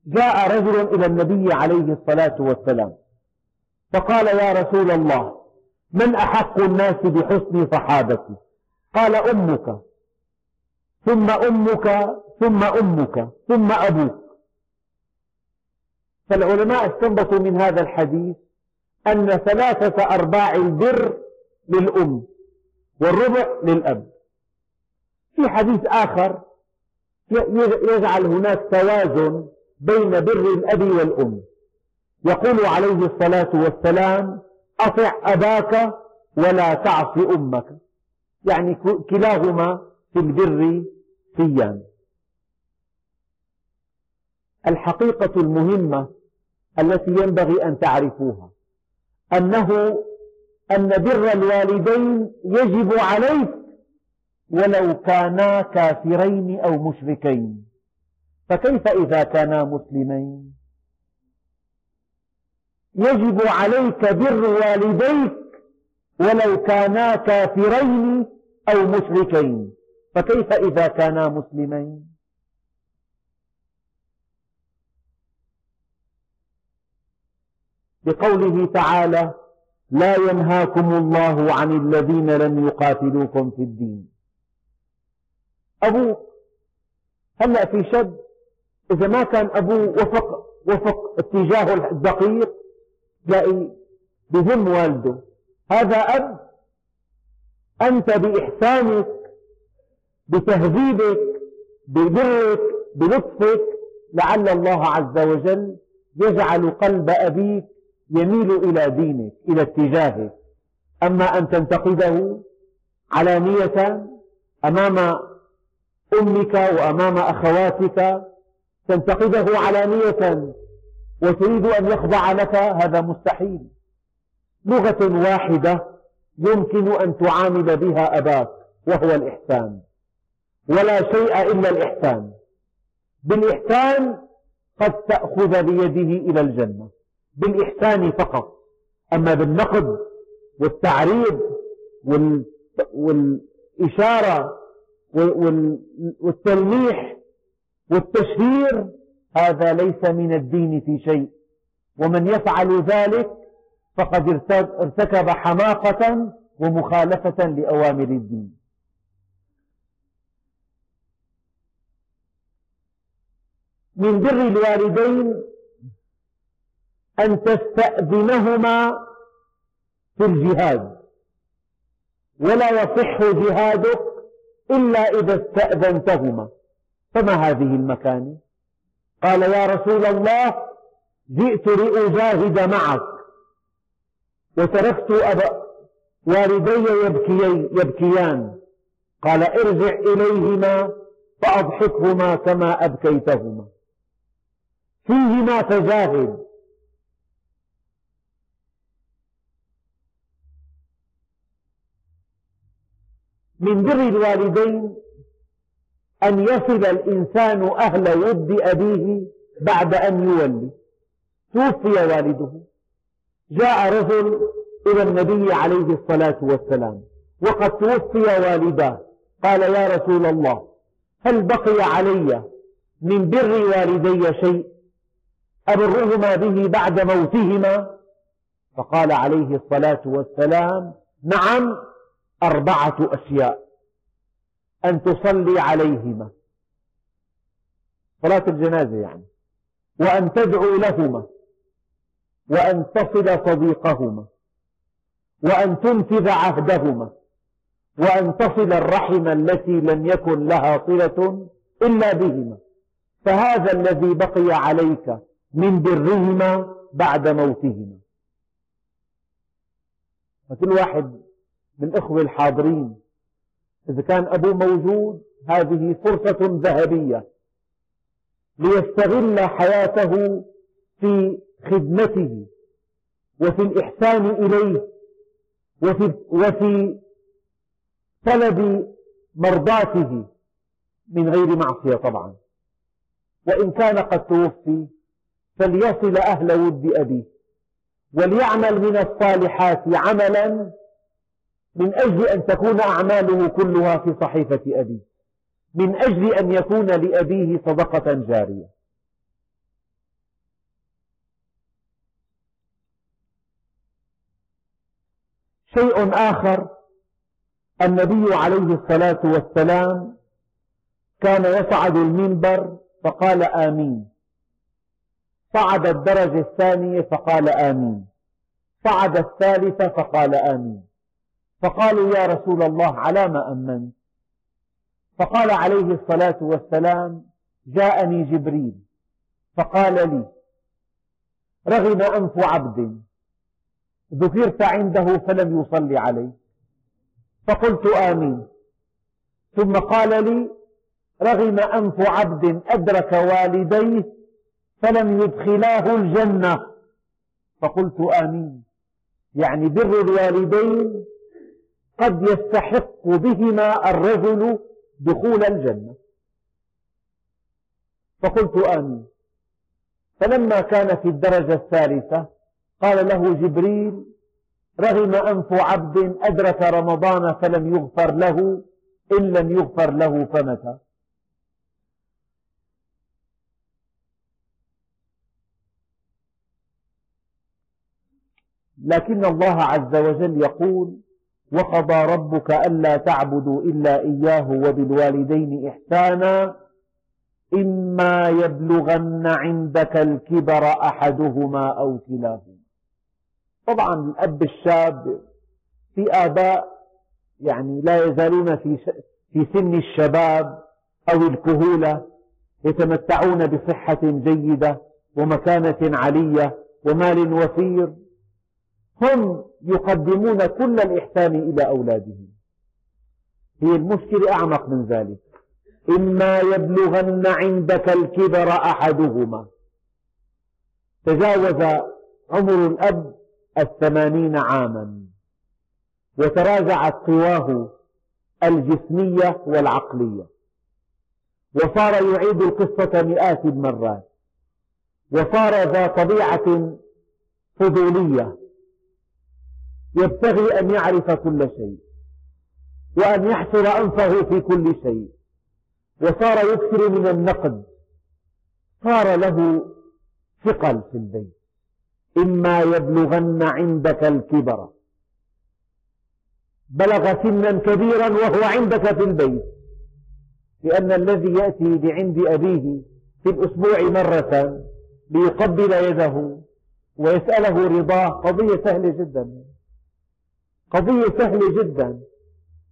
جاء رجل إلى النبي عليه الصلاة والسلام فقال يا رسول الله من أحق الناس بحسن صحابتي؟ قال أمك. ثم أمك ثم أمك ثم أبوك. فالعلماء استنبطوا من هذا الحديث أن ثلاثة أرباع البر للأم والربع للأب. في حديث آخر يجعل هناك توازن بين بر الأب والأم. يقول عليه الصلاة والسلام أطع أباك ولا تعص أمك. يعني كلاهما في البر سيان. الحقيقة المهمة التي ينبغي أن تعرفوها أنه أن بر الوالدين يجب عليك ولو كانا كافرين أو مشركين. فكيف إذا كانا مسلمين؟ يجب عليك بر والديك ولو كانا كافرين أو مشركين. فكيف إذا كانا مسلمين؟ بقوله تعالى لا ينهاكم الله عن الذين لم يقاتلوكم في الدين. أبوك هلأ في شد إذا ما كان أبوه وفق, وفق اتجاهه الدقيق تلاقي بذم والده. هذا أب أنت بإحسانك بتهذيبك ببرك بلطفك لعل الله عز وجل يجعل قلب أبيك يميل إلى دينك إلى اتجاهك. أما أن تنتقده علانية أمام أمك وأمام أخواتك تنتقده علانية وتريد أن يخضع لك هذا مستحيل. لغة واحدة يمكن أن تعامل بها أباك وهو الإحسان. ولا شيء إلا الإحسان. بالإحسان قد تأخذ بيده إلى الجنة. بالإحسان فقط. أما بالنقد والتعريض والإشارة والتلميح والتشهير هذا ليس من الدين في شيء. ومن يفعل ذلك فقد ارتكب حماقة ومخالفة لأوامر الدين. من بر الوالدين أن تستأذنهما في الجهاد. ولا يصح جهادك إلا إذا استأذنتهما. فما هذه المكانة قال يا رسول الله جئت لأجاهد معك. وتركت أبا والدي يبكيان. قال ارجع إليهما فأضحكهما كما أبكيتهما. فيهما تجاهد. من بر الوالدين أن يصل الإنسان أهل ود أبيه بعد أن يولي. توفي والده. جاء رجل إلى النبي عليه الصلاة والسلام. وقد توفي والداه قال يا رسول الله هل بقي علي من بر والدي شيء؟ أبرهما به بعد موتهما؟ فقال عليه الصلاة والسلام نعم أربعة أشياء. أن تصلي عليهما. صلاة الجنازة يعني. وأن تدعو لهما. وأن تصل صديقهما. وأن تنفذ عهدهما. وأن تصل الرحم التي لم يكن لها صلة إلا بهما. فهذا الذي بقي عليك من برهما بعد موتهما. فكل واحد من الإخوة الحاضرين. إذا كان أبوه موجود هذه فرصة ذهبية ليستغل حياته في خدمته وفي الإحسان إليه وفي, وفي طلب مرضاته من غير معصية طبعا. وإن كان قد توفي فليصل أهل ود أبيه وليعمل من الصالحات عملا من أجل أن تكون أعماله كلها في صحيفة أبيه من أجل أن يكون لأبيه صدقة جارية. شيء آخر النبي عليه الصلاة والسلام كان يصعد المنبر فقال آمين. صعد الدرجة الثانية فقال آمين. صعد الثالثة فقال آمين. فقالوا يا رسول الله على ما أمنت؟ فقال عليه الصلاة والسلام جاءني جبريل فقال لي رغم أنف عبد ذكرت عنده فلم يصلي عليه. فقلت آمين. ثم قال لي رغم أنف عبد أدرك والديه فلم يدخلاه الجنة. فقلت آمين. يعني بر الوالدين قد يستحق بهما الرجل دخول الجنة. فقلت آمين. فلما كان في الدرجة الثالثة قال له جبريل رغم أنف عبد أدرك رمضان فلم يغفر له إن لم يغفر له فمتى. لكن الله عز وجل يقول وقضى ربك ألا تعبدوا إلا إياه وبالوالدين إحسانا إما يبلغن عندك الكبر أحدهما أو كلاهما. طبعا الأب الشاب في آباء يعني لا يزالون في في سن الشباب أو الكهولة يتمتعون بصحة جيدة ومكانة علية ومال وفير. هم يقدمون كل الإحسان إلى أولادهم. هي المشكلة أعمق من ذلك. إما يبلغن عندك الكبر أحدهما. تجاوز عمر الأب الثمانين عاما. وتراجعت قواه الجسمية والعقلية. وصار يعيد القصة مئات المرات. وصار ذا طبيعة فضولية. يبتغي أن يعرف كل شيء وأن يحصر أنفه في كل شيء. وصار يكثر من النقد. صار له ثقل في البيت. إما يبلغن عندك الكبر. بلغ سنا كبيرا وهو عندك في البيت. لأن الذي يأتي لعند أبيه في الأسبوع مرة ليقبل يده ويسأله رضاه. قضية سهلة جدا. قضية سهلة جدا.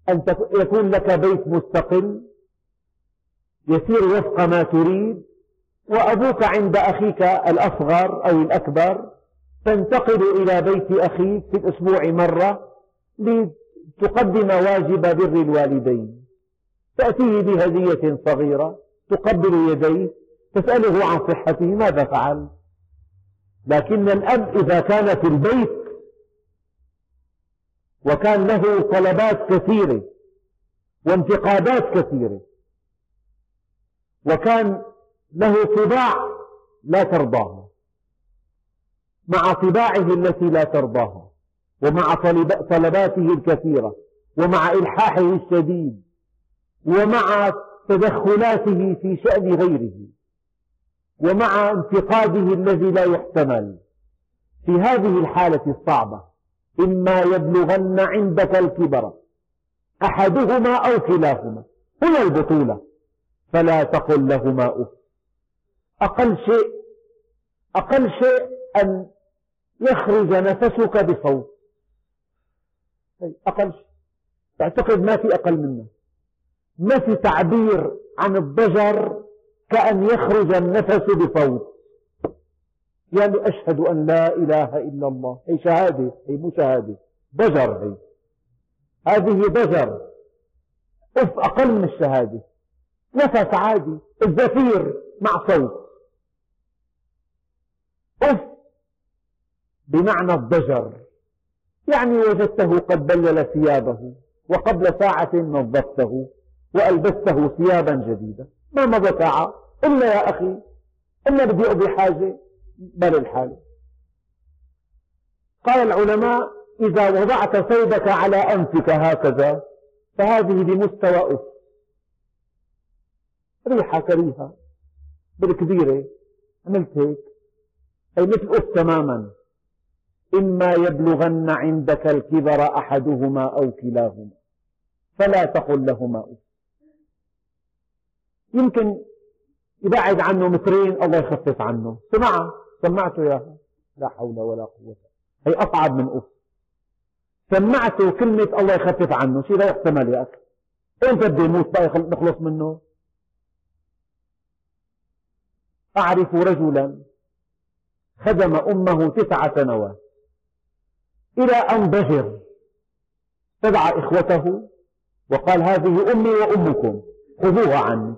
أن يكون لك بيت مستقل يسير وفق ما تريد وأبوك عند أخيك الأصغر أو الأكبر تنتقل إلى بيت أخيك في الأسبوع مرة لتقدم واجب بر الوالدين. تأتيه بهدية صغيرة تقبل يديه تسأله عن صحته ماذا فعل؟ لكن الأب إذا كان في البيت وكان له طلبات كثيرة وانتقادات كثيرة. وكان له طباع لا ترضاها. مع طباعه التي لا ترضاها ومع طلباته الكثيرة ومع إلحاحه الشديد ومع تدخلاته في شأن غيره ومع انتقاده الذي لا يحتمل. في هذه الحالة الصعبة إما يبلغن عندك الكبر أحدهما أو كلاهما هنا البطولة. فلا تقل لهما أف. أقل شيء أقل شيء أن يخرج نفسك بصوت. أقل شيء. تعتقد ما في أقل منه. ما في تعبير عن الضجر كأن يخرج النفس بصوت. يعني أشهد أن لا إله إلا الله. هي شهادة هي مو شهادة ضجر هي. هذه ضجر أف أقل من الشهادة. نفس عادي الزفير مع صوت. أف بمعنى الضجر يعني وجدته قد بلل ثيابه وقبل ساعة نظفته وألبسته ثيابا جديدة ما مضى ساعة؟ إلا يا أخي إلا بدي أقضي حاجة. بل الحال. قال العلماء إذا وضعت ثوبك على أنفك هكذا فهذه بمستوى أف. ريحة كريهة بالكبيرة عملت هيك. أي مثل أف تماما. إما يبلغن عندك الكبر أحدهما أو كلاهما فلا تقل لهما أف. يمكن يبعد عنه مترين الله يخفف عنه. سمعها سمعته إياها لا حول ولا قوة. هي أصعب من أف. سمعته كلمة الله يخفف عنه. شيء لا يحتمل يا أخي. أنت بده يموت بقى نخلص منه. أعرف رجلا خدم أمه تسع سنوات. إلى أن ضجر تدعى إخوته وقال هذه أمي وأمكم. خذوها عني.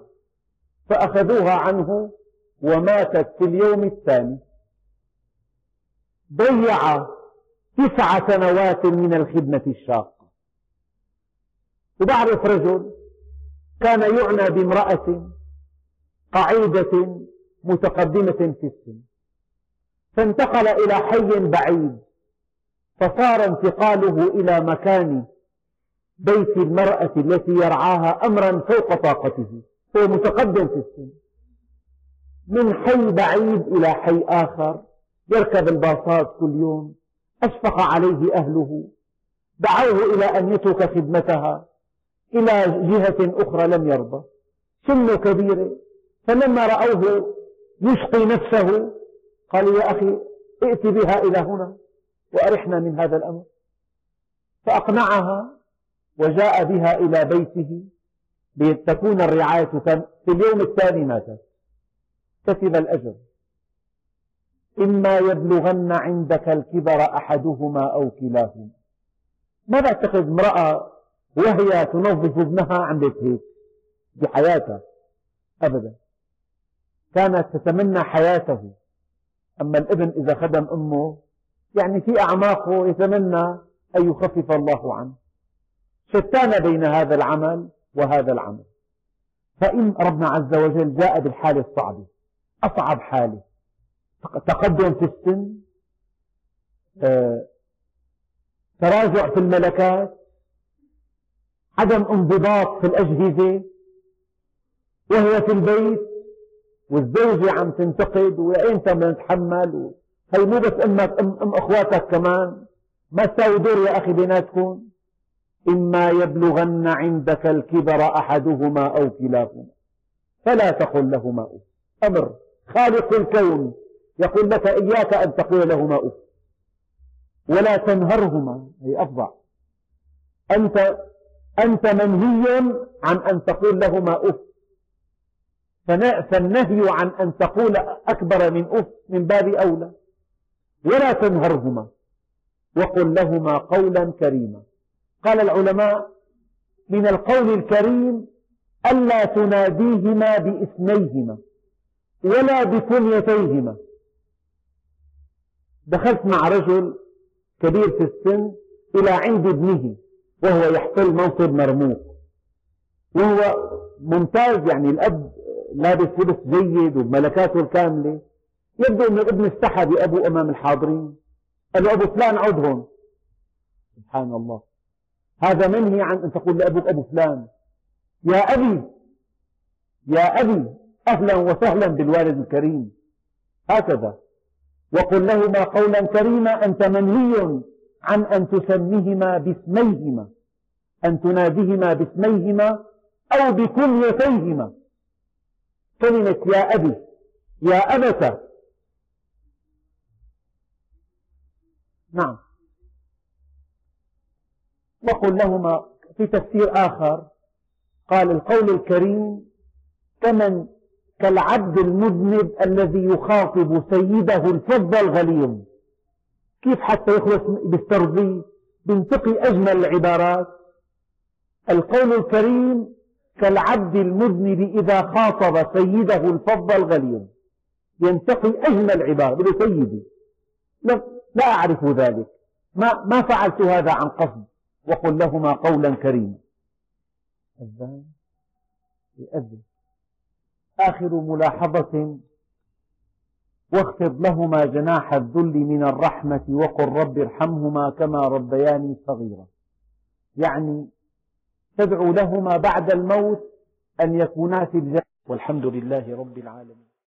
فأخذوها عنه وماتت في اليوم الثاني. ضيع تسع سنوات من الخدمة الشاقة. وبعرف رجل كان يعنى بامرأة قعيدة متقدمة في السن. فانتقل إلى حي بعيد فصار انتقاله إلى مكان بيت المرأة التي يرعاها أمرا فوق طاقته. هو متقدم في السن. من حي بعيد إلى حي آخر يركب الباصات كل يوم أشفق عليه أهله. دعوه إلى أن يترك خدمتها إلى جهة أخرى لم يرضى. سنه كبيرة فلما رأوه يشقي نفسه قالوا يا أخي ائت بها إلى هنا وأرحنا من هذا الأمر. فأقنعها وجاء بها إلى بيته. لتكون الرعاية في اليوم الثاني ماتت كسب الأجر. إما يبلغن عندك الكبر أحدهما أو كلاهما. ما بعتقد امرأة وهي تنظف ابنها عملت هيك بحياتها أبدا. كانت تتمنى حياته. أما الابن إذا خدم أمه يعني في أعماقه يتمنى أن يخفف الله عنه. شتان بين هذا العمل وهذا العمل. فإن ربنا عز وجل جاء بالحالة الصعبة أصعب حالة. تقدم في السن آه، تراجع في الملكات عدم انضباط في الأجهزة وهو في البيت والزوجة عم تنتقد ويا أنت بدنا نتحمل هي مو بس أمك أم, أم أخواتك كمان. ما تساوي دور يا أخي بيناتكم؟ إما يبلغن عندك الكبر أحدهما أو كلاهما. فلا تقل لهما أمر. خالق الكون. يقول لك إياك أن تقول لهما أف. ولا تنهرهما. هي أفظع أنت أنت منهي عن أن تقول لهما أف. فالنهي عن أن تقول أكبر من أف من باب أولى. ولا تنهرهما. وقل لهما قولا كريما. قال العلماء من القول الكريم ألا تناديهما باسميهما ولا بكنيتيهما. دخلت مع رجل كبير في السن إلى عند ابنه وهو يحتل منصب مرموق. وهو ممتاز يعني الأب لابس لبس جيد وملكاته الكاملة. يبدو أن الابن استحى بأبوه أمام الحاضرين. قال له أبو فلان هون. سبحان الله. هذا منهي عن أن تقول لأبوك أبو فلان. يا أبي. يا أبي أهلا وسهلا بالوالد الكريم. هكذا. وقل لهما قولا كريما أنت منهي عن أن تسميهما باسميهما أن تناديهما باسميهما أو بكنيتيهما كلمة يا أبي يا أبت. نعم. وقل لهما في تفسير آخر قال القول الكريم كمن كالعبد المذنب الذي يخاطب سيده الفض الغليظ. كيف حتى يخلص بالترضي؟ بينتقي أجمل العبارات. القول الكريم كالعبد المذنب إذا خاطب سيده الفض الغليظ. ينتقي أجمل عبارة بده سيدي لا, لا أعرف ذلك. ما, ما فعلت هذا عن قصد؟ وقل لهما قولا كريما. أذان. يأذن آخر ملاحظة. واخفض لهما جناح الذل من الرحمة وقل رب ارحمهما كما ربياني صغيرا. يعني تدعو لهما بعد الموت أن يكونا في الجنة. والحمد لله رب العالمين.